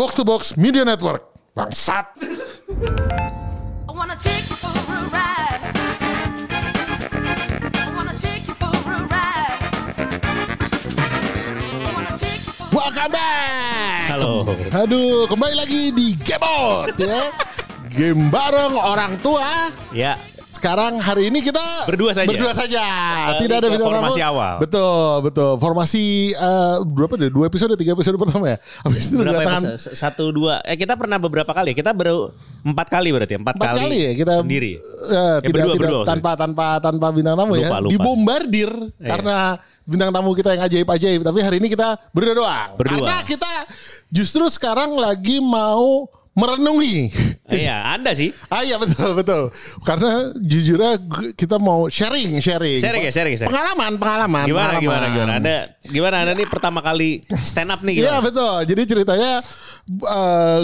Box to Box Media Network. Bangsat. I wanna take you for a ride. Welcome back. Halo. Aduh, kembali lagi di Gamebot ya. Game bareng orang tua. Ya, Sekarang hari ini kita Berdua saja. Berdua saja. Kembali Tidak ada bintang formasi tamu. awal. Betul, betul. Formasi eh, berapa deh? Dua episode, tiga episode pertama ya. Habis itu berapa kedatangan ya? Satu dua. Eh kita pernah beberapa kali. Kita baru empat kali berarti. Empat, empat kali, ya kita sendiri. eh, tidak berdua, tidak berdua tanpa tanpa tanpa bintang tamu ya. Lupa, lupa. Dibombardir Iya. karena bintang tamu kita yang ajaib-ajaib. Tapi hari ini kita berdua doang. Berdua. Karena kita justru sekarang lagi mau merenungi. Eh, Iya, Anda sih. Ah iya betul betul. Karena jujurnya kita mau sharing sharing. Sharing ya, sharing, sharing. Pengalaman pengalaman. Gimana pengalaman. gimana gimana? Anda gimana Anda nih pertama kali stand up nih Iya betul. Jadi ceritanya eh,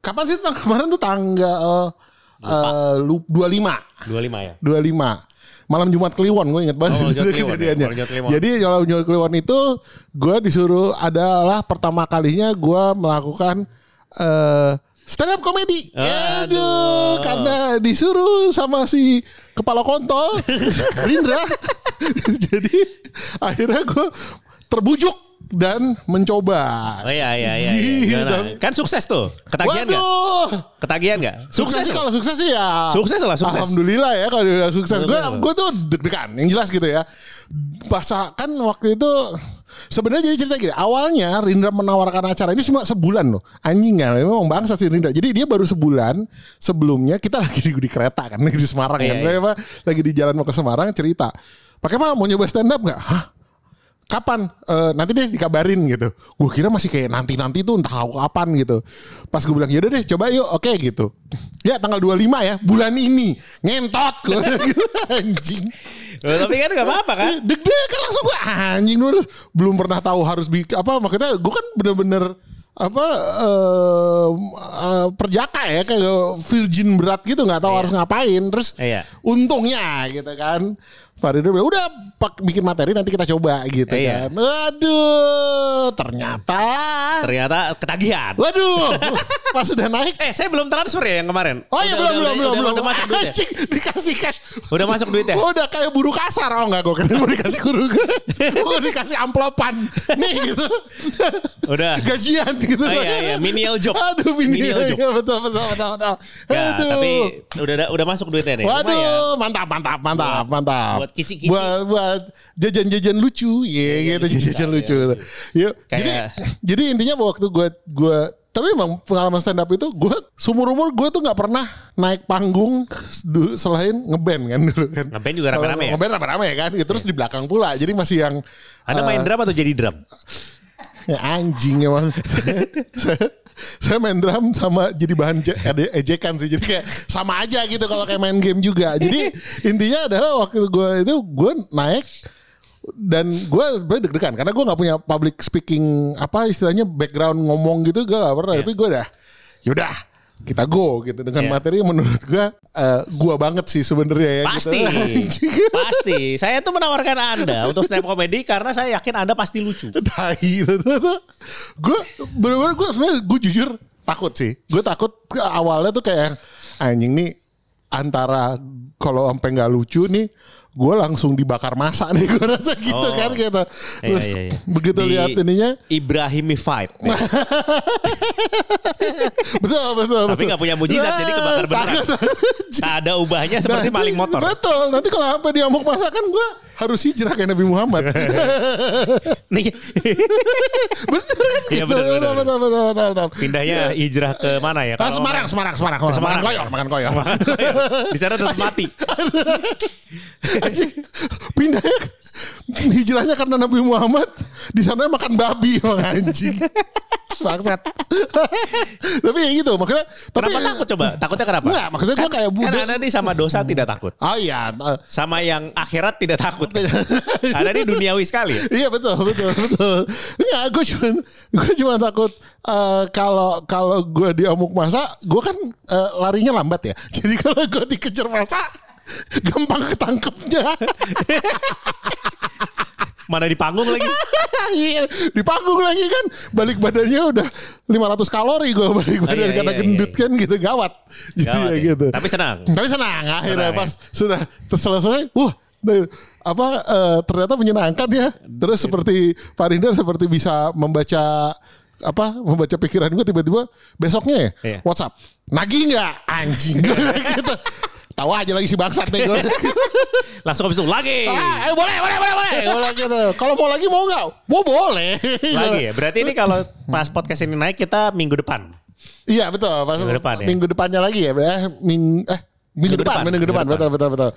kapan sih kemarin tuh tanggal eh, lu- 25 25 ya. 25 malam Jumat Kliwon gue inget banget Oh, Kliwon ya, kejadiannya. Jumat Kliwon. Jadi malam Jumat Kliwon itu gue disuruh adalah pertama kalinya gue melakukan eh stand up comedy. Aduh. Aduh, karena disuruh sama si kepala kontol Rindra. Jadi akhirnya gue terbujuk dan mencoba. Oh iya iya iya. iya. Gitu. Gimana? Kan sukses tuh. Ketagihan nggak? Waduh. Ketagihan nggak? Sukses, Sukses. sih kalau sukses sih ya. Sukses lah, sukses. Alhamdulillah ya kalau udah sukses. Gue gue tuh deg-degan, yang jelas gitu ya. Pas kan waktu itu sebenarnya jadi cerita gini. Awalnya Rindra menawarkan acara ini cuma sebulan loh. Anjing kan, memang bangsa sih Rindra. Jadi dia baru sebulan sebelumnya kita lagi di, di kereta kan, lagi di Semarang kan. Iya, iya. Lagi di jalan mau ke Semarang cerita. Pakai apa mau nyoba stand up nggak? Hah? Kapan? Eh, nanti deh dikabarin gitu. Gue kira masih kayak nanti nanti tuh entah kapan gitu. Pas gue bilang yaudah deh coba yuk. Oke gitu. Ya tanggal 25 ya bulan ini. Ngentot gue anjing. Oh, tapi kan nggak apa-apa kan? deg-degan langsung gue anjing dulu belum pernah tahu harus bikin apa makanya gue kan bener-bener apa eh eh, perjaka ya kayak virgin berat gitu nggak tahu harus ngapain. Terus Iya. untungnya gitu kan Farido bilang udah pak bikin materi nanti kita coba gitu Iya. kan waduh ternyata Ternyata ketagihan. waduh pas udah naik Eh, saya belum transfer ya yang kemarin. Oh iya belum udah- belum udah- belum udah- belum. Udah masuk duit ya? Dikasih cash. Udah masuk duit ya? Udah kayak buru kasar oh enggak gue kan mau dikasih guru gue dikasih amplopan nih gitu. Udah. Gajian gitu. Oh iya, iya. Menial job. Aduh menial, Menial job. Iya, betul betul betul betul. Ya, Aduh. tapi udah udah masuk duitnya nih. Waduh, mantap, mantap, mantap, Buat- mantap. Buat kici-kici. Buat, buat jajan-jajan lucu, iya gitu, lucu, jajan iya, lucu. iya. Yuk, jadi, Kayak- jadi intinya waktu gue, gue, tapi emang pengalaman stand up itu gue seumur umur gue tuh nggak pernah naik panggung selain ngeband kan dulu kan. Ngeband juga rame-rame ya? Ngeband rame-rame ya kan. Terus di belakang pula. Jadi masih yang Anda main drum atau jadi drum? Ya anjing emang. saya, main drum sama jadi bahan ejekan sih. Jadi kayak sama aja gitu kalau kayak main game juga. Jadi intinya adalah waktu gue itu gue naik dan gue sebenarnya deg-degan karena gue nggak punya public speaking apa istilahnya background ngomong gitu gue gak pernah Iya. tapi gue udah yaudah kita go gitu dengan Iya. materi yang menurut gue uh, gue banget sih sebenarnya ya Pasti. gitu. Pasti. Saya tuh menawarkan Anda untuk stand up comedy karena saya yakin Anda pasti lucu. tai gitu gue bener-bener gue sebenarnya gue jujur takut sih gue takut awalnya tuh kayak anjing nih antara kalau sampai nggak lucu nih gue langsung dibakar masa nih gue rasa gitu Oh. kan gitu terus Iya, iya, iya. begitu Di lihat ininya Ibrahimified. betul betul Tapi nggak punya mujizat, jadi kebakar beneran. Tak ada ubahnya seperti Nah, maling motor. betul nanti kalau sampai diamuk masa kan gue harus hijrah kayak Nabi Muhammad Nih. bener kan Iya, gitu. betul, betul, betul, betul, betul, betul. Pindahnya hijrah ke mana ya? Ah, Kalau- Semarang, Semarang, Semarang, Semarang, makan koyor, ya? makan koyor. Di sana tetap mati. Anjing, pindahnya hijrahnya karena Nabi Muhammad di sana makan babi emang anjing. Bangsat. tapi ya gitu makanya tapi Kenapa takut coba? Takutnya kenapa? Enggak, maksudnya gua kayak Kan budak. Anda nih sama dosa tidak takut. Oh iya, Sama yang akhirat tidak takut. Anda nih duniawi sekali ya. iya betul betul betul. Enggak, gue cuma gue cuma takut eh, kalau kalau gue diamuk masa, gue kan eh, larinya lambat ya. Jadi kalau gue dikejar masa gampang ketangkepnya. Mana di panggung lagi. Iya, di panggung lagi kan balik badannya udah 500 kalori gue balik badan iya, karena iya, gendut iya. kan gitu gawat. Jadi Gawat ya ya. gitu. Tapi senang. Tapi senang akhirnya Senang, ya. pas sudah selesai, wah apa eh, ternyata menyenangkan ya. Terus seperti Pak Rindar seperti bisa membaca apa membaca pikiran gue tiba-tiba besoknya ya Iya. WhatsApp nagih nggak anjing gitu tahu aja lagi si bangsat nih gue Langsung habis itu lagi. ah, eh, boleh boleh boleh boleh Boleh gitu kalau mau lagi mau nggak mau boleh Lagi ya. Berarti ini kalau pas podcast ini naik kita minggu depan. Iya betul. Pas Minggu depan ya? minggu depannya lagi ya. Eh, ming, eh minggu, Minggu depan, depan, minggu depan, minggu betul betul betul.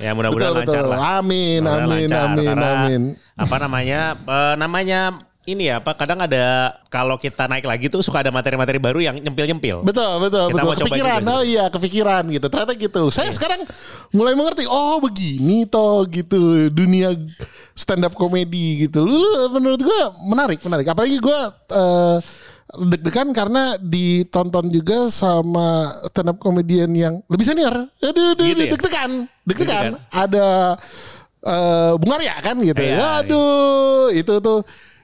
Ya mudah-mudahan lancar betul. lah. Amin, amin, lancar, amin, amin. Apa namanya? eh, namanya ini ya, apa kadang ada kalau kita naik lagi tuh suka ada materi-materi baru yang nyempil-nyempil. Betul betul Kita betul. mau coba Kepikiran, sih. oh iya kepikiran gitu. Ternyata gitu. Saya Iya. sekarang mulai mengerti. Oh begini toh gitu dunia stand up komedi gitu. Lu, lu menurut gua menarik menarik. Apalagi gua eh, deg-degan karena ditonton juga sama stand up komedian yang lebih senior. Aduh, aduh, Gitu ya? deg-degan, deg-degan. Ada eh Bung Arya kan gitu. Iya, Aduh, itu tuh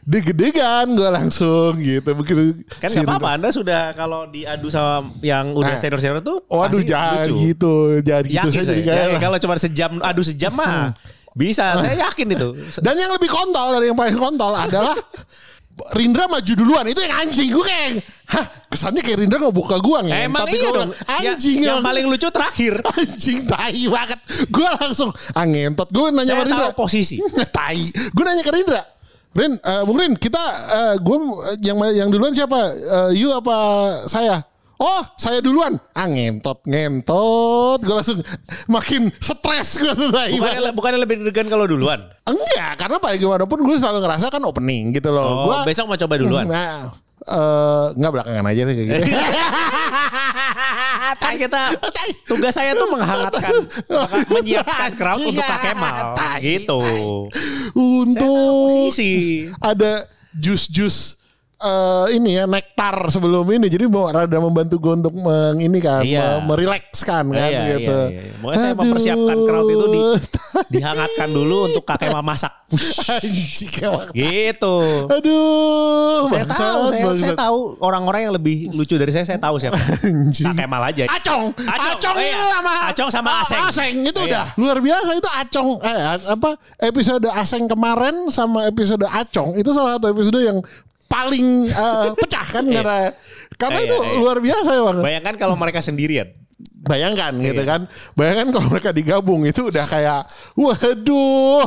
deg-degan gue langsung gitu. Begitu Kan nggak apa-apa, Anda sudah kalau diadu sama yang udah Nah. senior-senior tuh Waduh pasti jangan lucu. gitu, jangan gitu. Yakin Saya saya. jadi kayak Ya, kalau cuma sejam adu sejam mah bisa, saya yakin itu. Dan yang lebih kontol dari yang paling kontol adalah Rindra maju duluan itu yang anjing gue kayak hah kesannya kayak Rindra nggak buka gua ngentot Emang Tapi iya dong. Ya- anjing yang paling lucu terakhir. anjing tai banget gue langsung ah ngentot gue nanya Saya sama Rindra tahu posisi. tai gue nanya ke Rindra Rin, eh, Bung Rin, kita eh, gue yang yang duluan siapa? Eh, you apa saya? Oh, saya duluan. Ah ngentot, ngentot. Gue langsung makin stres gue tuh. Bukannya, banget. bukannya lebih deg-degan kalau duluan. Enggak, karena paling gimana pun gue selalu ngerasa kan opening gitu loh. Oh, gua, besok mau coba duluan. Nah, eh enggak belakangan aja deh kayak gitu. kan kita tugas saya tuh menghangatkan menyiapkan crowd untuk Kak Kemal. Tai, gitu. Untuk ada jus-jus eh ini ya nektar sebelum ini jadi mau rada membantu gue untuk meng, ini kan Iya. me- merilekskan kan Iya, gitu. iya, iya. Pokoknya saya mempersiapkan crowd itu di dihangatkan dulu untuk Kak Kemal masak. Gitu. Aduh, Saya bangsat, tahu, saya, bangsat. saya tahu orang-orang yang lebih lucu dari saya, saya tahu siapa. Anjing. Kak Kemal aja. Acong, Acong, Acong, oh iya. sama Acong sama Oh, Aseng. Aseng itu Iya. udah luar biasa itu Acong eh apa episode Aseng kemarin sama episode Acong itu salah satu episode yang paling eh, pecah kan karena karena Iya, itu iya. luar biasa ya bang. Bayangkan kalau mereka sendirian. Bayangkan gitu Iya. kan, bayangkan kalau mereka digabung itu udah kayak waduh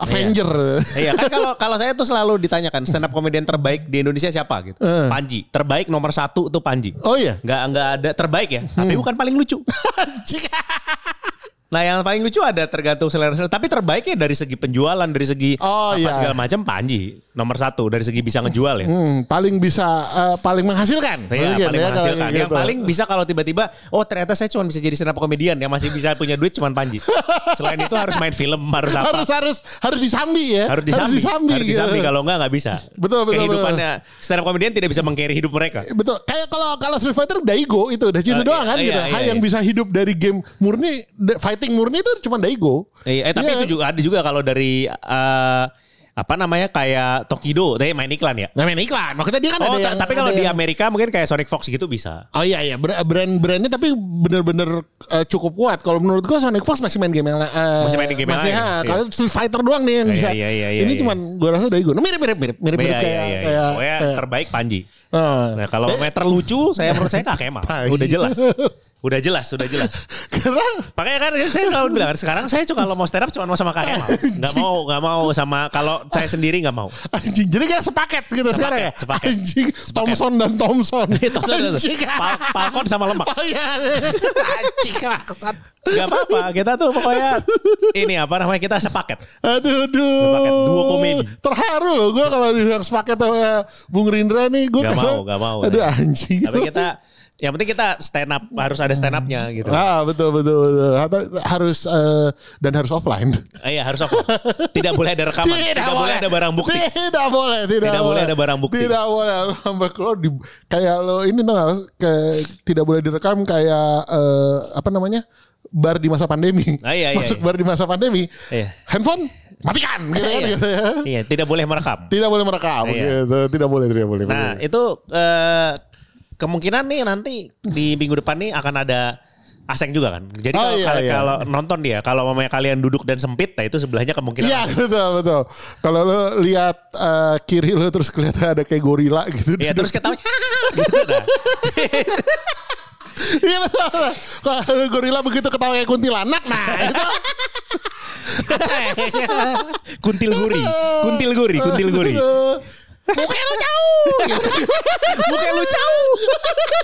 Avenger. Iya kan kalau kalau saya tuh selalu ditanyakan stand up komedian terbaik di Indonesia siapa gitu. Eh. Panji. Terbaik nomor satu tuh Panji. Oh iya. Nggak nggak ada terbaik ya, tapi Hmm. bukan paling lucu. Nah yang paling lucu ada tergantung selera selera. Tapi terbaiknya dari segi penjualan, dari segi Oh, apa iya. segala macam Panji nomor satu dari segi bisa ngejual ya. Hmm, paling bisa eh, paling menghasilkan. Iya, Mungkin paling ya, menghasilkan. Yang gitu. paling bisa kalau tiba-tiba, oh ternyata saya cuma bisa jadi stand up komedian yang masih bisa punya duit cuma Panji. Selain itu harus main film, harus apa? harus harus harus disambi ya. harus disambi, harus disambi, gitu. kalau enggak nggak bisa. Betul, betul, Kehidupannya stand up komedian tidak bisa mengcarry hidup mereka. Betul. Kayak kalau kalau Street Fighter Daigo itu udah Oh, gitu doang iya, kan iya, gitu. iya, iya. yang bisa hidup dari game murni de- fighting murni itu cuma Daigo. Eh, eh, tapi Iya. itu juga ada juga kalau dari eh, apa namanya kayak Tokido, tapi main iklan ya. Nah, main iklan. Makanya dia kan Oh, ada yang, tapi kalau di yang- Amerika mungkin kayak Sonic Fox gitu bisa. Oh iya iya brand-brandnya tapi bener-bener eh, cukup kuat. Kalau menurut gua Sonic Fox masih main game yang eh, Masih main game yang masih, lain, ha, iya. Kalau Street Fighter doang nih yang Iya, bisa. iya, iya, iya, Ini iya. cuman gua rasa Daigo. Nah, mirip-mirip mirip mirip-mirip Iya, kayak iya, iya. kayak terbaik Panji. Ah. Nah, kalau Eh, meter lucu, saya menurut saya Kak Kemal. Tai. Udah jelas. Udah jelas, udah jelas. karena Makanya kan saya selalu bilang sekarang saya cuma kalau mau stand up cuma mau sama Kak Kemal. Nggak mau, nggak mau sama kalau saya sendiri nggak mau. anjing jadi kayak sepaket gitu sekarang ya. sepaket. Anjing Thompson dan Thompson. Thompson Anjing. Fal- Falcon sama lemak. Oh iya. Anjing maksud. Gak apa-apa, kita tuh pokoknya ini apa namanya kita sepaket. Aduh, aduh. Sepaket, duo komedi. Terharu loh gue kalau dibilang sepaket sama Bung Rindra nih. Gue Gak mau, gak mau. Aduh anjing. Tapi kita yang penting kita stand up harus ada ada stand up-nya gitu. Ah betul betul betul. Harus eh, dan harus offline. Eh, Iya harus off. Tidak boleh ada rekaman. Tidak, boleh ada barang bukti. Tidak boleh, tidak, Tidak boleh ada barang bukti. Tidak boleh keluar di kayak lo ini tuh kayak tidak boleh direkam kayak eh, apa namanya? bar di masa pandemi. Ah, iya, iya, Masuk iya. bar di masa pandemi. Iya. Handphone matikan gitu kan Iya. gitu ya. Iya, tidak boleh merekam. Tidak boleh merekam Iya. gitu. Tidak boleh, tidak boleh. Nah, boleh. itu eh, kemungkinan nih nanti di minggu depan nih akan ada Aseng juga kan. Jadi Oh, kalau, iya, kalau, iya. kalau nonton dia, kalau mamanya kalian duduk dan sempit, nah itu sebelahnya kemungkinan. Iya betul betul. Kalau lo lihat eh, kiri lo terus kelihatan ada kayak gorila gitu. Iya, terus ketawa gitu nah. Iya betul. Kalau gorila begitu ketawa kayak kuntilanak, nah itu kuntil guri, kuntil guri, kuntil guri. Muka lo jauh. Muka lu jauh.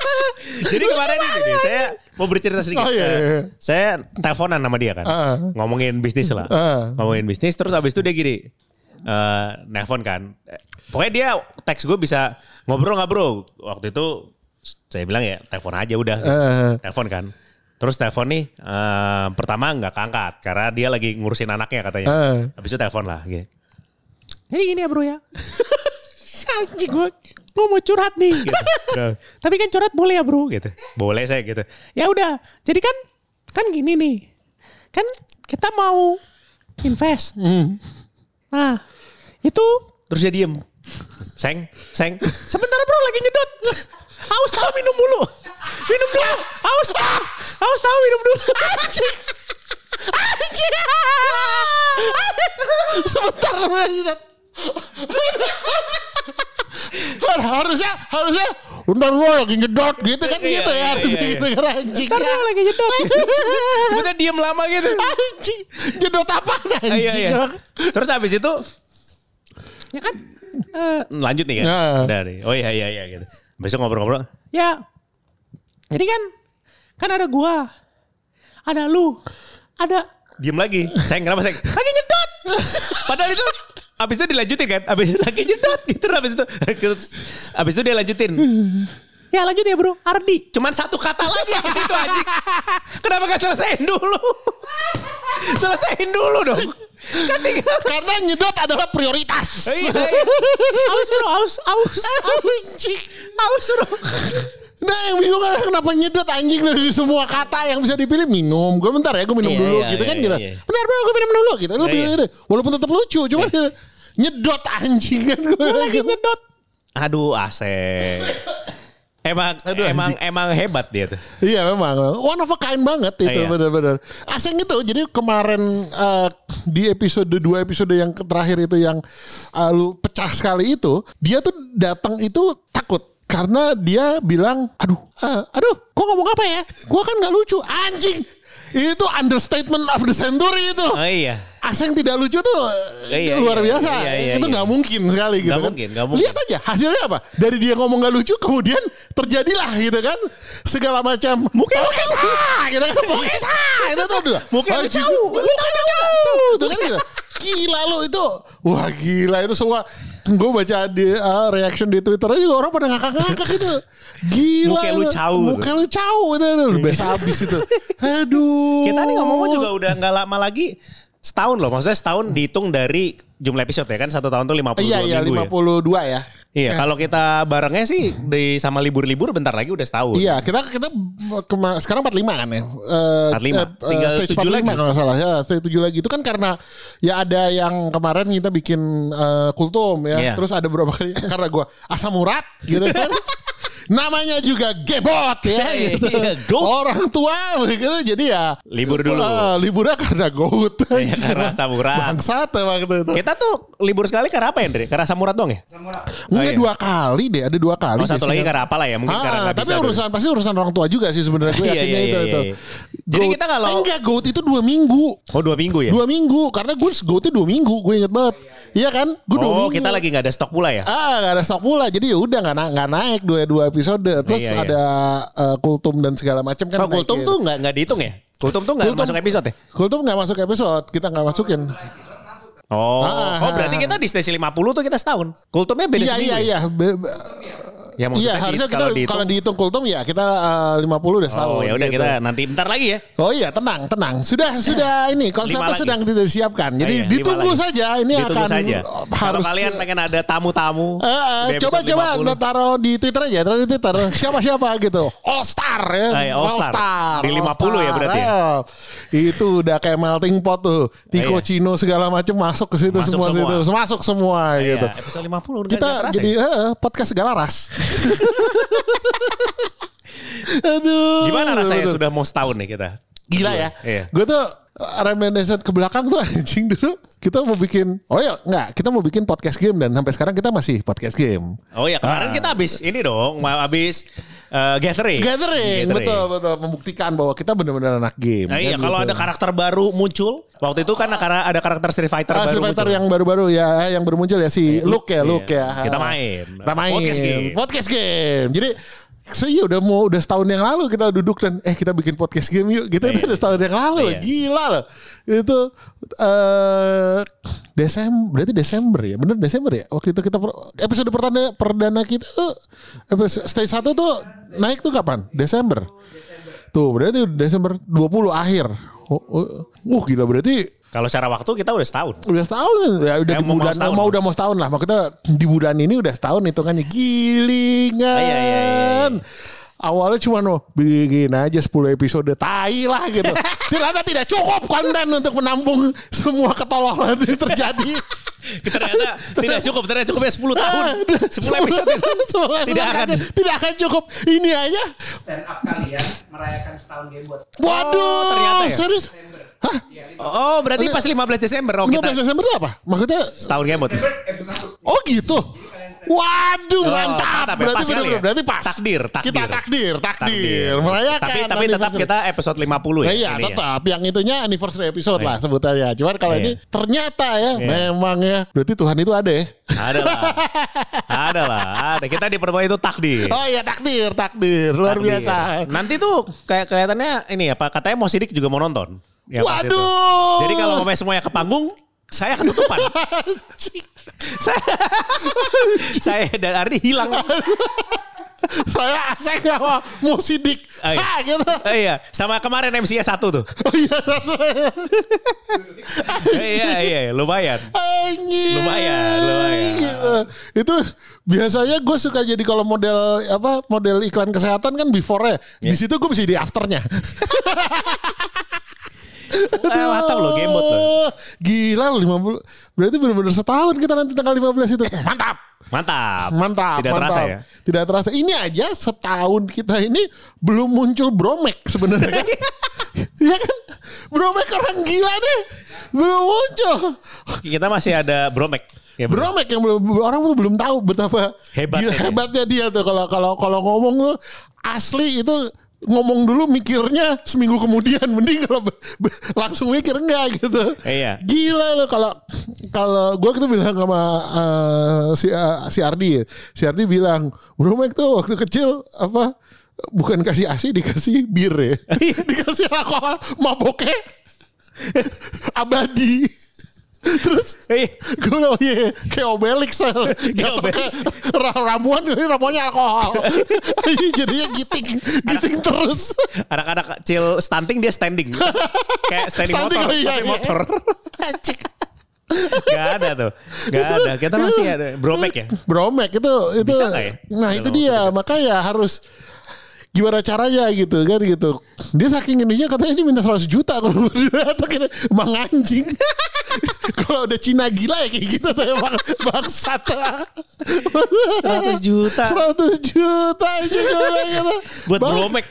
Jadi kemarin ini nih, saya mau bercerita sedikit. Oh, iya, Eh, iya. Saya teleponan sama dia kan. Ah. Ngomongin bisnis lah. Ah. Ngomongin bisnis terus habis itu dia gini. eh nelpon kan. Pokoknya dia teks gue bisa ngobrol nggak bro. Waktu itu saya bilang ya telepon aja udah. Eh. Telepon kan. Terus telepon nih eh, pertama nggak keangkat karena dia lagi ngurusin anaknya katanya. Eh. Habis itu telepon lah. Gini. Jadi gini ya bro ya. Anjing gue gue mau curhat nih. Gitu. Nah, Tapi kan curhat boleh ya bro gitu. Boleh saya gitu. Ya udah. Jadi kan kan gini nih. Kan kita mau invest. Nah itu terus dia diem. Seng, seng. Sebentar bro lagi nyedot. Haus tahu minum dulu. Minum dulu. Haus tahu. Haus tahu minum dulu. Anjing. Anjing. Sebentar Reginald. Har- harusnya harusnya bentar gue lagi ngedot gitu kan Iya, gitu ya iya, harusnya iya, gitu kan anjing Ntar bro lagi nyedot. Kita diem lama gitu. anjing jedot apa Ah, iya, anjing iya. Terus habis itu ya kan eh, lanjut nih kan. Udah nih. Oh iya iya iya gitu. Besok ngobrol-ngobrol. Ya. Jadi kan kan ada gua. Ada lu. Ada diem lagi. Saya kenapa saya lagi nyedot. Padahal itu Abis itu dilanjutin kan, abis itu lagi nyedot gitu, abis itu, abis itu dia lanjutin. Ya lanjut ya bro, Ardi. Cuman satu kata lagi abis itu anjing. Kenapa gak selesaiin dulu? selesaiin dulu dong. Kan tinggal. karena nyedot adalah prioritas Iya, iya. Aus bro, aus, aus, anjing aus bro. Nah yang bingung kan kenapa nyedot anjing dari semua kata yang bisa dipilih minum. Gue bentar ya gue minum Iya, dulu iya, gitu kan iya, gitu. iya. Bentar bro gue minum dulu gitu. Lu Iya. Walaupun tetap lucu cuman nyedot anjing kan gue Lagi nyedot. Aduh, asik. Emang Aduh, emang emang hebat dia tuh. Iya memang one of a kind banget itu Iya. benar-benar. Asing itu jadi kemarin eh, di episode dua episode yang terakhir itu yang lu pecah sekali itu dia tuh datang itu takut karena dia bilang aduh eh, aduh gua ngomong apa ya? Gua kan nggak lucu. Anjing. Itu understatement of the century itu. Oh iya. Aseng tidak lucu tuh eh, Iya, luar iya, biasa. iya, iya, itu iya. nggak mungkin sekali gitu Nggak kan. mungkin, mungkin. lihat aja hasilnya apa? Dari dia ngomong nggak lucu kemudian terjadilah gitu kan. Segala macam. Mungkin Oke sah gitu kan. Mungkin sah itu tuh udah. Mungkin Oh, juga- jauh. Mungkin jauh. itu kan gitu. Gila lo itu. Wah gila. Itu semua gue baca di uh, reaction di Twitter juga orang pada ngakak-ngakak itu gila Muka lu itu. jauh. muka lu jauh itu lu biasa habis itu aduh Kita nih ngomong juga udah nggak lama lagi setahun loh. Maksudnya setahun dihitung dari jumlah episode ya kan satu tahun tuh 52 iya iya minggu 52 ya ya. Iya, kalau kita barengnya sih di sama libur-libur bentar lagi udah setahun. Iya, kita kita kema- sekarang 45 kan ya. Eh, 45. eh, Tinggal stage 7 lagi. kalau nggak salah. Ya, stage 7 lagi itu kan karena ya ada yang kemarin kita bikin eh, kultum ya. Iya. Terus ada beberapa kali karena gua asam urat gitu kan. Namanya juga gebot ya Iya, gitu. iya. Orang tua begitu jadi ya Libur dulu. Ah, liburnya karena goat. Iya, karena asam urat. Bangsat emang itu. itu. Kita tuh libur sekali karena apa ya, Andre? Karena asam urat dong ya? Enggak Oh, iya. dua kali deh, ada dua kali. Oh, satu lagi karena apa lah ya? Mungkin karena Ah, nggak tapi bisa. dulu. urusan pasti urusan orang tua juga sih sebenarnya gue Iya, yakinnya iya, itu iya, itu. iya. Jadi Goat- kita kalau- Eh, enggak goat itu dua minggu. Oh dua minggu ya? Dua minggu karena gue goatnya dua minggu gue inget banget. Iya kan? Gue dua oh minggu. kita lagi nggak ada stok pula ya? Ah gak ada stok pula jadi ya udah nggak na- nggak naik dua dua episode terus Iya, iya. ada eh, kultum dan segala macam kan Oh kultum tuh nggak nggak dihitung ya? Kultum tuh nggak Kultum- masuk episode ya? kultum nggak masuk episode kita nggak masukin Oh, Ah, oh ah, berarti ah. kita di stage 50 tuh kita setahun. Kultumnya beda iya iya ya? iya be- Ya, iya di- harusnya kita kalau kalau dihitung- dihitung kultum ya kita eh, 50 udah setahun. Oh ya udah gitu. kita nanti bentar lagi ya. Oh iya tenang tenang sudah sudah ini konsepnya sedang disiapkan jadi Ah, iya, ditunggu lagi. saja ini Ditunggu akan saja. Kalau harus kalian pengen ada tamu-tamu. Eh, di coba coba 50. udah taruh di Twitter aja, taruh di Twitter. Siapa siapa gitu. All Star ya. Ah, iya, All Star. Di All 50 ya berarti ya? Itu udah kayak melting pot tuh. Tico iya. Cino segala macam masuk ke situ Masuk semua, semua. situ. Masuk semua Iya, gitu. episode 50 udah Kita jadi ya? podcast segala ras. Aduh. Gimana rasanya sudah mau setahun nih kita? Gila ya. Iya. Gue tuh reminiscent ke belakang tuh anjing dulu kita mau bikin oh ya enggak kita mau bikin podcast game dan sampai sekarang kita masih podcast game Oh ya kemarin kita habis ini dong, mau habis eh, gathering. gathering, betul betul membuktikan bahwa kita benar-benar anak game Nah, iya kan kalau gitu. ada karakter baru muncul, waktu itu kan karena ada karakter Street Fighter Ah, baru Street Fighter muncul. yang baru-baru ya yang baru muncul ya si Luke ya Iya. Luke ya Kita main. kita main Podcast game. podcast game jadi saya udah mau udah setahun yang lalu kita duduk dan eh kita bikin podcast game yuk. Kita itu Iya. udah setahun yang lalu loh. Iya. gila loh. Itu eh Desember berarti Desember ya? Bener Desember ya? Waktu itu kita episode pertama perdana kita tuh episode stage satu tuh naik tuh kapan? Desember? Tuh berarti Desember 20 akhir. Oh, oh, uh gila berarti Kalau secara waktu kita udah setahun. Udah setahun ya udah Eh, di mau- mau bulan setahun. mau udah mau setahun lah. Makanya di bulan ini udah setahun hitungannya gilingan. Ah, iya, iya, iya, Awalnya cuma no, bikin aja 10 episode tai lah gitu. Ternyata tidak cukup konten untuk menampung semua ketololan yang terjadi. Ternyata tidak cukup, ternyata cukupnya 10 tahun. 10 episode itu 10 tidak akan. tidak akan cukup. Ini aja. stand up kalian merayakan setahun game buat Waduh, Oh, ternyata ya? serius? Hah? Oh, berarti pas 15 Desember oh, 15 kita Desember itu apa? Maksudnya setahun episode satu. Oh gitu. Waduh Oh, mantap. mantap ya, Berarti ya. berarti pas. Takdir, takdir. Kita takdir, takdir. Merayakan. Tapi tapi tetap kita episode 50 ya. Nah, iya ya. tetap yang itunya anniversary episode lah sebutannya. Cuman kalau Iya. ini ternyata ya memang ya berarti Tuhan itu ada ya. Ada lah. ada lah. Ada. Kita di pertemuan itu takdir. Oh iya takdir, takdir luar Takdir. biasa. Nanti tuh kayak kelihatannya ini apa katanya mau sidik juga mau nonton. Ya. Waduh. Jadi kalau mau semuanya ke panggung, saya ketutupan. saya, saya dan Ardi hilang. saya saya nggak mau mau sidik. Oh, iya. Ah, gitu. Eh, iya, sama kemarin MC-nya satu tuh. Oh iya. Eh, iya, iya, lumayan. Anjing. Lumayan, lumayan. Gitu. Itu biasanya gue suka jadi kalau model apa model iklan kesehatan kan before-nya. Iya. Di situ gue bisa di afternya. Eh, mantap loh, gamebot loh. Gila loh 50. Berarti benar-benar setahun kita nanti tanggal 15 itu. Mantap. Mantap. Mantap. Tidak mantap. terasa ya. Tidak terasa. Ini aja setahun kita ini belum muncul Bromek sebenarnya kan. Iya kan? Bromek orang gila deh. Belum muncul. Kita masih ada Bromek. Ya, bro. Bromek yang belum orang belum tahu betapa Hebatnya gila- dia. hebatnya dia tuh kalau kalau kalau ngomong tuh asli itu ngomong dulu mikirnya seminggu kemudian mending kalau langsung mikir enggak gitu. Iya. Gila loh kalau kalau gue itu bilang sama eh, si eh, si Ardi ya. Si Ardi bilang, Bromek tuh waktu kecil apa bukan kasih ASI dikasih bir ya. Iya. dikasih alkohol maboknya abadi. Terus Eh, gue bilang, oh iya, kayak Obelix. Jatuh ke ra- ramuan, ini ramuannya alkohol. Jadinya giting, giting terus. anak-anak kecil stunting dia standing. Kayak standing, Stunting, motor, oh iya, iya. motor. Gak ada tuh. Gak ada. Kita masih ada. Bromek ya. Bromek itu itu Bisa ya? nah itu dia makanya harus gimana caranya gitu kan gitu dia saking ininya katanya ini minta 100 juta kalau kira emang anjing kalau udah Cina gila ya kayak gitu tuh emang bangsat 100 juta. 100 juta aja bilang gitu. Buat Bang- Bromek.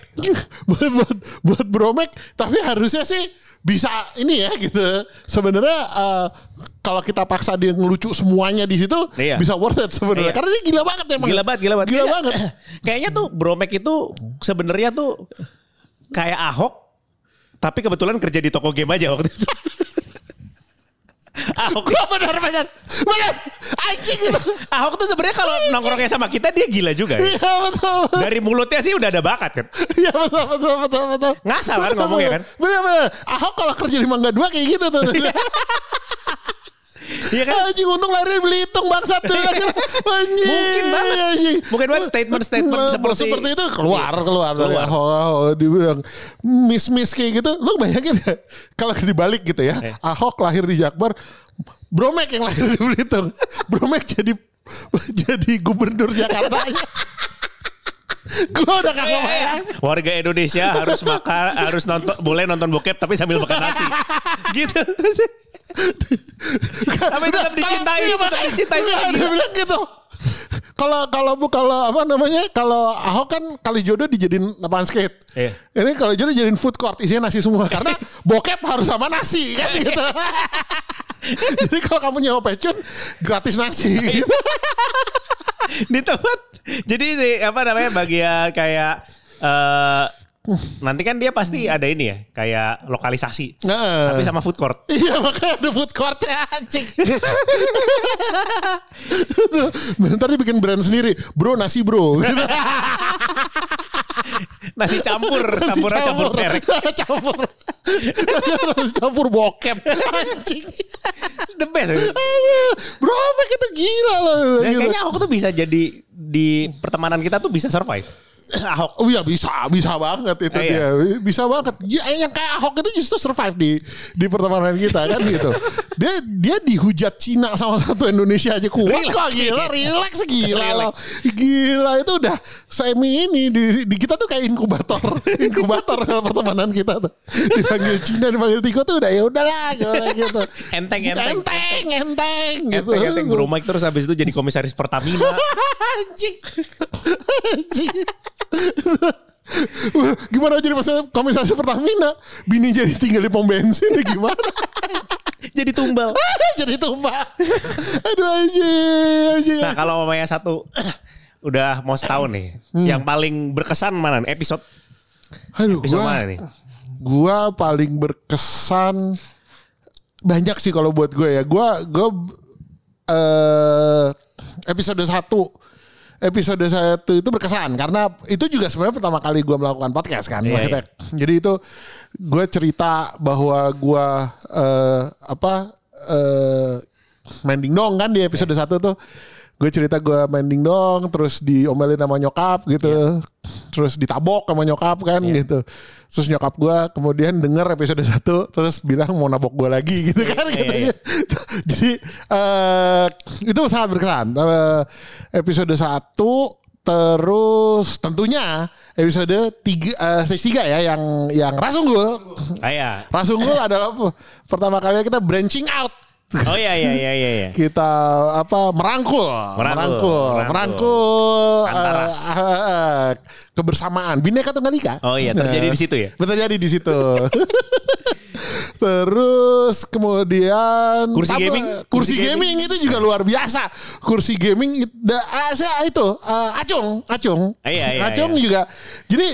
buat, buat, buat bromek tapi harusnya sih bisa ini ya gitu sebenarnya eh, kalau kita paksa dia ngelucu semuanya di situ Iya. bisa worth it sebenarnya. Iya. karena dia gila banget emang. Gila banget, gila banget. gila Kayaknya- banget. Kayaknya tuh Bromek itu sebenarnya tuh kayak Ahok tapi kebetulan kerja di toko game aja waktu itu. Ahok, benar benar. Benar. Anjing. Itu Ahok tuh sebenarnya kalau nongkrongnya sama kita dia gila juga ya. iya betul Dari mulutnya sih udah ada bakat kan. iya betul betul betul betul. Ngasal kan ngomongnya kan. benar benar. Ahok kalau kerja di Mangga Dua kayak gitu tuh Iya kan? Anjing untung lahir Belitung bangsat Anjing. Mungkin banget. Anjing. Mungkin banget statement-statement Nah, seperti seperti itu keluar keluar Keluar. Ahok Ahok dibilang miss miss kayak gitu lu bayangin ya kalau dibalik gitu ya Eh. Ahok lahir di Jakbar Bromek yang lahir di Belitung Bromek jadi jadi gubernur Jakarta gue udah kagak bayang warga Indonesia harus makan harus nonton boleh nonton bokep tapi sambil makan nasi. gitu. Tapi tetap dicintai, Iya, tetap dicintai. Iya, dia bilang gitu. Kalau kalau bu kalau apa namanya kalau Ahok kan kali jodoh dijadiin lapangan skate. Iya. Ini kalau jodoh dijadiin food court isinya nasi semua karena bokep harus sama nasi kan gitu. Jadi kalau kamu nyewa pecun gratis nasi. gitu. di tempat jadi apa namanya bagian kayak eh nanti kan dia pasti ada ini ya kayak lokalisasi Nah. tapi sama food court Iya makanya ada food court ya anjing. Bentar dia bikin brand sendiri. Bro nasi bro. Nasi campur Nasi campur campur perek campur. Nasi campur bokep. Anjing. the best Bro, Mac itu gila loh. Dan Gitu. kayaknya aku tuh bisa jadi di pertemanan kita tuh bisa survive Ahok Oh iya bisa, bisa banget itu Eh, dia. Bisa banget. Ya, yang kayak Ahok itu justru survive di di pertemanan kita kan gitu. Dia dia dihujat Cina sama satu Indonesia aja kuat Relax. kok gila, relax gila loh. Gila itu udah semi ini di, di kita tuh kayak inkubator, inkubator pertemanan kita tuh. Dipanggil Cina, dipanggil Tiko tuh udah ya udahlah gitu. gitu. Enteng, enteng. enteng, enteng gitu. Enteng enteng bro Mike terus habis itu jadi komisaris Pertamina Anjing. Anjing. Gimana jadi masa komisaris Pertamina? Bini jadi tinggal di pom bensin gimana? jadi tumbal jadi tumbal. Aduh anjing, anjing. nah kalau mamanya satu udah mau setahun nih yang paling berkesan mana nih? episode Aduh, episode gua, mana nih gua paling berkesan banyak sih kalau buat gue ya. Gua gua eh episode 1 episode satu itu berkesan. Karena itu juga sebenarnya pertama kali gue melakukan podcast kan Iya, maksudnya. Jadi itu gue cerita bahwa gue eh, apa eh main dong kan di episode satu tuh gue cerita gue main dong terus diomelin sama nyokap gitu. Terus ditabok sama nyokap kan gitu. Terus nyokap gue kemudian denger episode satu terus bilang mau nabok gue lagi gitu kan iya, gitu iya. jadi eh itu sangat berkesan. Eh, episode satu terus tentunya episode tiga eh, stage tiga ya yang yang Rasunggul. Ah ya Rasunggul adalah pertama kali kita branching out oh iya iya iya iya iya. kita apa merangkul merangkul merangkul. merangkul, eh, kebersamaan bineka tunggal ika Oh iya, terjadi di situ ya? terjadi di situ Terus kemudian Kursi apa, gaming? kursi, Kursi gaming, itu juga luar biasa. Kursi gaming itu saya itu eh, Acung, Acung. Iya, iya, Acung iya. juga. Jadi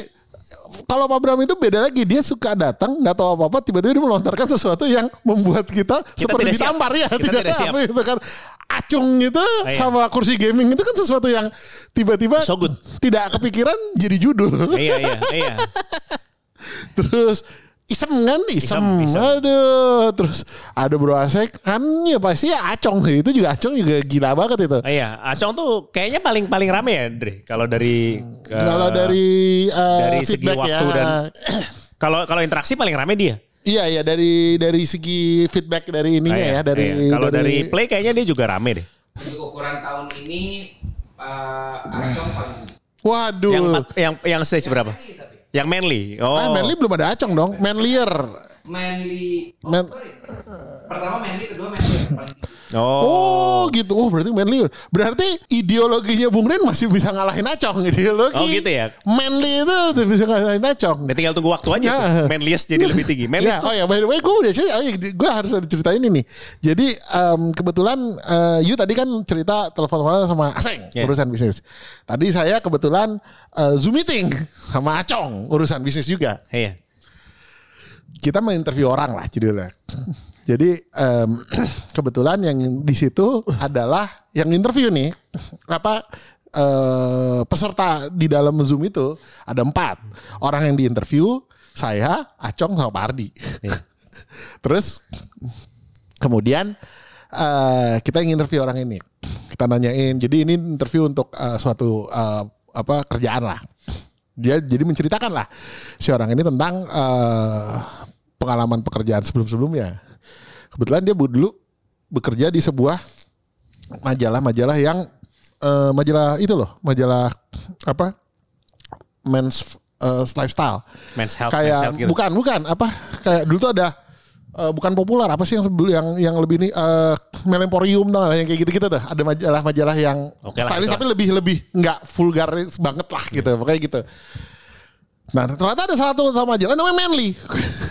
kalau Pak Bram itu beda lagi dia suka datang nggak tahu apa apa tiba-tiba dia melontarkan sesuatu yang membuat kita, seperti tidak siap. ditampar ya Kita tidak, tidak siap. itu kan acung itu iya. sama kursi gaming itu kan sesuatu yang tiba-tiba So good. tidak kepikiran jadi judul iya iya iya terus isem kan? Isem, Isem, isem. aduh terus ada bro asek kan ya pasti ya acong sih. Itu juga acong juga gila banget itu. Ah, iya Acong tuh kayaknya paling paling rame ya Dre kalau dari eh, kalau dari uh, dari segi waktu ya. dan kalau kalau interaksi paling rame dia? Iya iya dari dari segi feedback dari ininya Ah, iya, ya dari iya. kalau dari play kayaknya dia juga rame deh. Di ukuran tahun ini uh, Acong paling waduh. Yang yang yang stage berapa? Tapi. Yang manly. Oh ah Manly belum ada acong dong. Manlier Manly. Oh, Man- sorry. Pertama Manly, kedua Manly oh Oh gitu, oh berarti manly. Berarti ideologinya Bung Ren masih bisa ngalahin Acong ideologi. Oh, gitu ya? Manly itu tuh bisa ngalahin Acong. Dia tinggal tunggu waktu aja Ya. tuh. manliest jadi lebih tinggi manliest Ya, oh ya, by the way, gue udah cerita, oh, gue harus ada cerita ini nih. Jadi em, kebetulan eh, Yu tadi kan cerita telepon-teleponan sama Aseng Ya. urusan bisnis. Tadi saya kebetulan eh, zoom meeting sama Acong urusan bisnis juga. iya Kita menginterview orang lah judulnya. Jadi em, kebetulan yang di situ adalah yang interview nih apa eh, peserta di dalam zoom itu ada empat orang yang diinterview saya Acong sama Pak Ardi. Iya. Terus kemudian eh, kita ingin interview orang ini. Kita nanyain. Jadi ini interview untuk eh, suatu eh, apa kerjaan lah. Dia jadi menceritakan lah si orang ini tentang eh, pengalaman pekerjaan sebelum-sebelumnya. Kebetulan dia dulu bekerja di sebuah majalah-majalah yang eh, majalah itu loh, majalah apa? Men's eh, lifestyle Men's health, kayak men's health gitu. bukan bukan apa kayak dulu tuh ada eh, bukan populer apa sih yang sebelum yang yang lebih ini eh Melemporium tau gak, yang kayak gitu-gitu tuh ada majalah-majalah yang Oke lah, stylish itu tapi lebih lebih nggak vulgar banget lah gitu pokoknya gitu nah ternyata ada salah satu sama majalah namanya Manly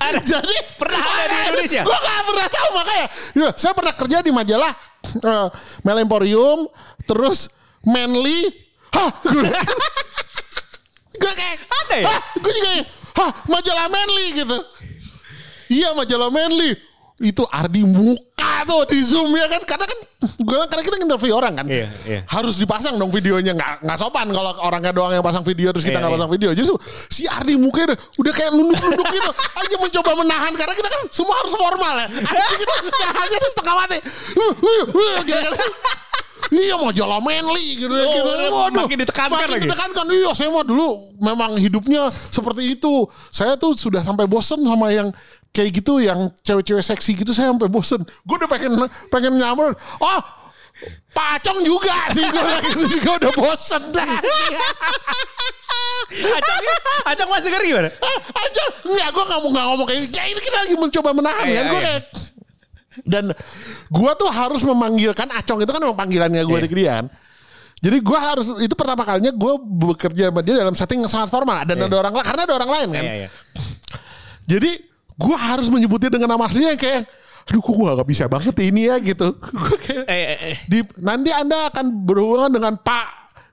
Ada. jadi Pernah ada di Indonesia? gue gak pernah tahu makanya ya, saya pernah kerja di majalah eh, Melemporium terus Manly hah gue kayak Ada ya? hah gue juga kayak, hah majalah Manly gitu iya majalah Manly itu Ardi muka tuh di zoom ya kan karena kan gue karena kita interview orang kan Iya, iya. harus dipasang dong videonya nggak nggak sopan kalau orangnya doang yang pasang video terus kita Iya, nggak iya. pasang video su- si Ardi mukanya udah, udah kayak nunduk-nunduk gitu aja mencoba menahan karena kita kan semua harus formal ya Anjing gitu nahannya tuh setengah mati gitu kan. Iya mau jalan manly gitu, Oh, gitu. Waduh, makin ditekankan makin lagi. ditekankan. Iya, saya mah dulu memang hidupnya seperti itu. Saya tuh sudah sampai bosen sama yang kayak gitu, yang cewek-cewek seksi gitu. Saya sampai bosen. Gue udah pengen pengen nyamar. Oh, Pacong juga sih gue gitu juga udah bosen dah. Acang, Acang mas denger gimana? Aja enggak gue nggak mau nggak ngomong kayak kayak ini kita lagi mencoba menahan Iya, kan gue iya. kayak dan gue tuh harus memanggilkan Acong itu kan memang panggilannya gue Iya. di Krian jadi gue harus itu pertama kalinya gue bekerja sama dia dalam setting yang sangat formal dan ada orang lain karena ada orang lain kan Iya, iya. jadi gue harus menyebutnya dengan nama aslinya kayak aduh kok gue gak bisa banget ini ya gitu. Gue kayak Eh, eh, eh. di nanti anda akan berhubungan dengan Pak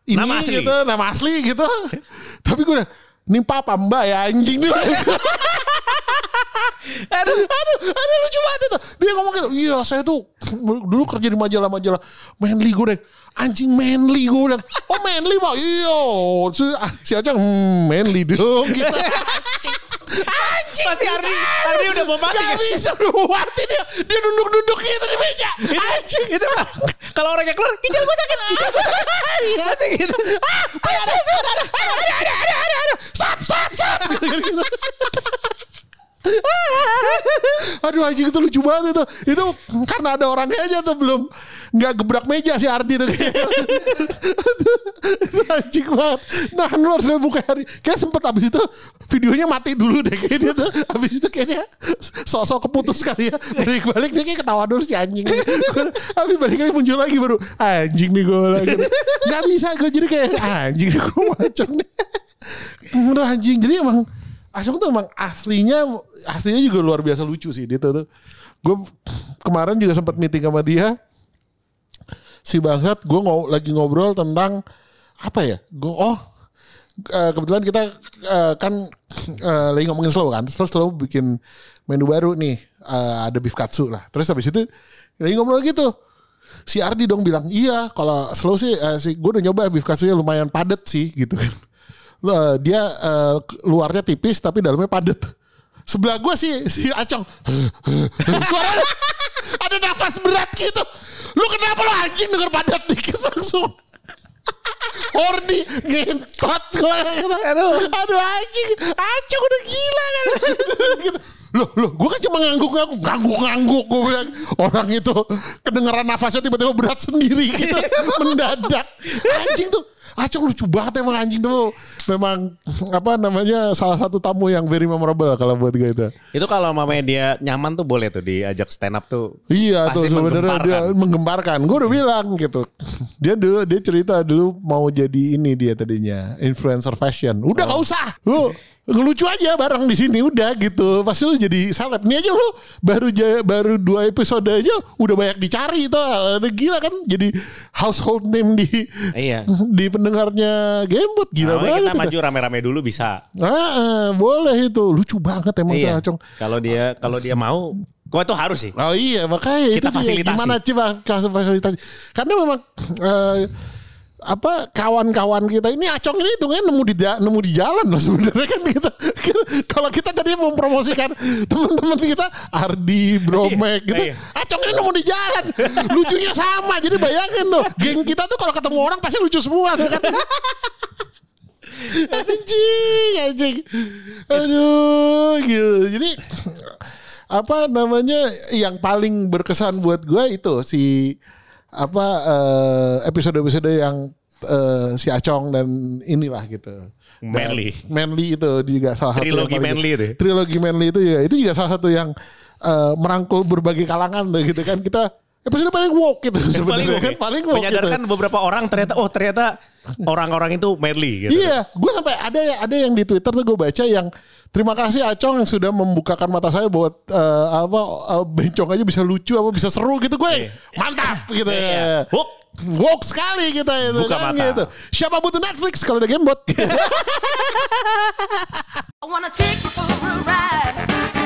ini Nama asli. gitu nama asli gitu. Tapi gue udah ini papa mbak ya anjing. Nih aduh aduh aduh lucu banget itu. Dia ngomong gitu iya saya tuh dulu kerja di majalah-majalah manly. Gue deh anjing manly gue bilang oh manly pak? Iya si, si Acang hmm, manly dong gitu anjing Pasti Ardi, Ardi udah mau mati. Gak bisa udah mati dia Dia nunduk-nunduk gitu di meja Anjing Itu mah, kalau orangnya keluar, ginjal gue sakit. Ginjal gue sakit. Pasti gitu. ah, ada, ada, ada, ada, ada, ada, ada, ada, ada, ada, stop, stop, stop. Gitu. Aduh anjing itu lucu banget itu. Itu karena ada orangnya aja tuh belum nggak gebrak meja si Ardi tuh. anjing banget. Nah lu harus buka hari. Kayak sempet abis itu videonya mati dulu deh kayaknya tuh. Abis itu kayaknya sosok keputus kali ya. Balik-balik dia kayak ketawa dulu si anjing. Habis balik lagi muncul lagi baru anjing nih gue lagi. Gak bisa gue jadi kayak anjing nih gue macam nih. Udah anjing. Jadi emang Acong tuh emang aslinya aslinya juga luar biasa lucu sih dia tuh. Gue kemarin juga sempat meeting sama dia. Si bangsat gue ngo lagi ngobrol tentang apa ya? Gue oh eh, kebetulan kita eh, kan eh, lagi ngomongin slow kan. Terus slow bikin menu baru nih. ada beef katsu lah. Terus habis itu lagi ngobrol gitu. Si Ardi dong bilang, "Iya, kalau slow sih si gue udah nyoba beef katsunya lumayan padet sih gitu kan." Loh, dia eh, luarnya tipis tapi dalamnya padat. Sebelah gue sih si Acong. Suaranya ada nafas berat gitu. Lu kenapa lu anjing denger padat dikit langsung. Horny ngentot gue gitu. Aduh, aduh anjing, Acong udah gila kan. Loh, loh, gue kan cuma ngangguk-ngangguk, ngangguk-ngangguk gue bilang. Orang itu kedengeran nafasnya tiba-tiba berat sendiri gitu. Mendadak. Anjing tuh Acong lucu banget emang anjing tuh. Memang apa namanya salah satu tamu yang very memorable kalau buat gue itu. Itu kalau mamanya dia nyaman tuh boleh tuh diajak stand up tuh. Iya tuh sebenarnya dia menggemparkan. menggemparkan. Gue udah bilang gitu. Dia dulu dia cerita dulu mau jadi ini dia tadinya influencer fashion. Udah gak usah. Lu ngelucu aja bareng di sini udah gitu. Pasti lu jadi seleb. Nih aja lu baru ja- baru dua episode aja udah banyak dicari tuh. Udah Gila kan jadi household name di Iya. di pendengarnya Gamebot gila Nah, banget. kita maju rame-rame dulu bisa. Ah, boleh itu. Lucu banget emang Iya. Acong. Kalau dia kalau dia mau, gua tuh harus sih. Oh iya makanya Kita itu dia. fasilitasi. Gimana coba kasih fasilitasi? Karena memang eh, apa kawan-kawan kita ini acong ini hitungnya nemu di nemu di jalan loh sebenarnya kan kita kalau kita tadi mempromosikan teman-teman kita Ardi Bromek gitu Iya. acong ini nemu di jalan. Lucunya sama jadi bayangin tuh geng kita tuh kalau ketemu orang pasti lucu semua kan. Anjing anjing. Aduh gitu. Jadi apa namanya yang paling berkesan buat gue itu si apa eh, episode-episode yang eh, si Acong dan inilah gitu Dan Manly. Manly itu juga salah satu Trilogi Manly itu ya? trilogi Manly itu ya itu juga salah satu yang eh, merangkul berbagai kalangan tuh gitu kan kita Ya, Episode paling woke gitu sebenarnya kan ya. paling woke. Gitu. Menyadarkan gitu. beberapa orang ternyata oh ternyata orang-orang itu medley gitu. Iya, gue sampai ada ya ada yang di Twitter tuh gue baca yang terima kasih Acong yang sudah membukakan mata saya buat uh, apa uh, bencong aja bisa lucu apa bisa seru gitu gue. Iya. Mantap gitu. ya Woke woke sekali kita itu Buka kan mata. gitu. Siapa butuh Netflix kalau ada gamebot? I wanna take you for a ride.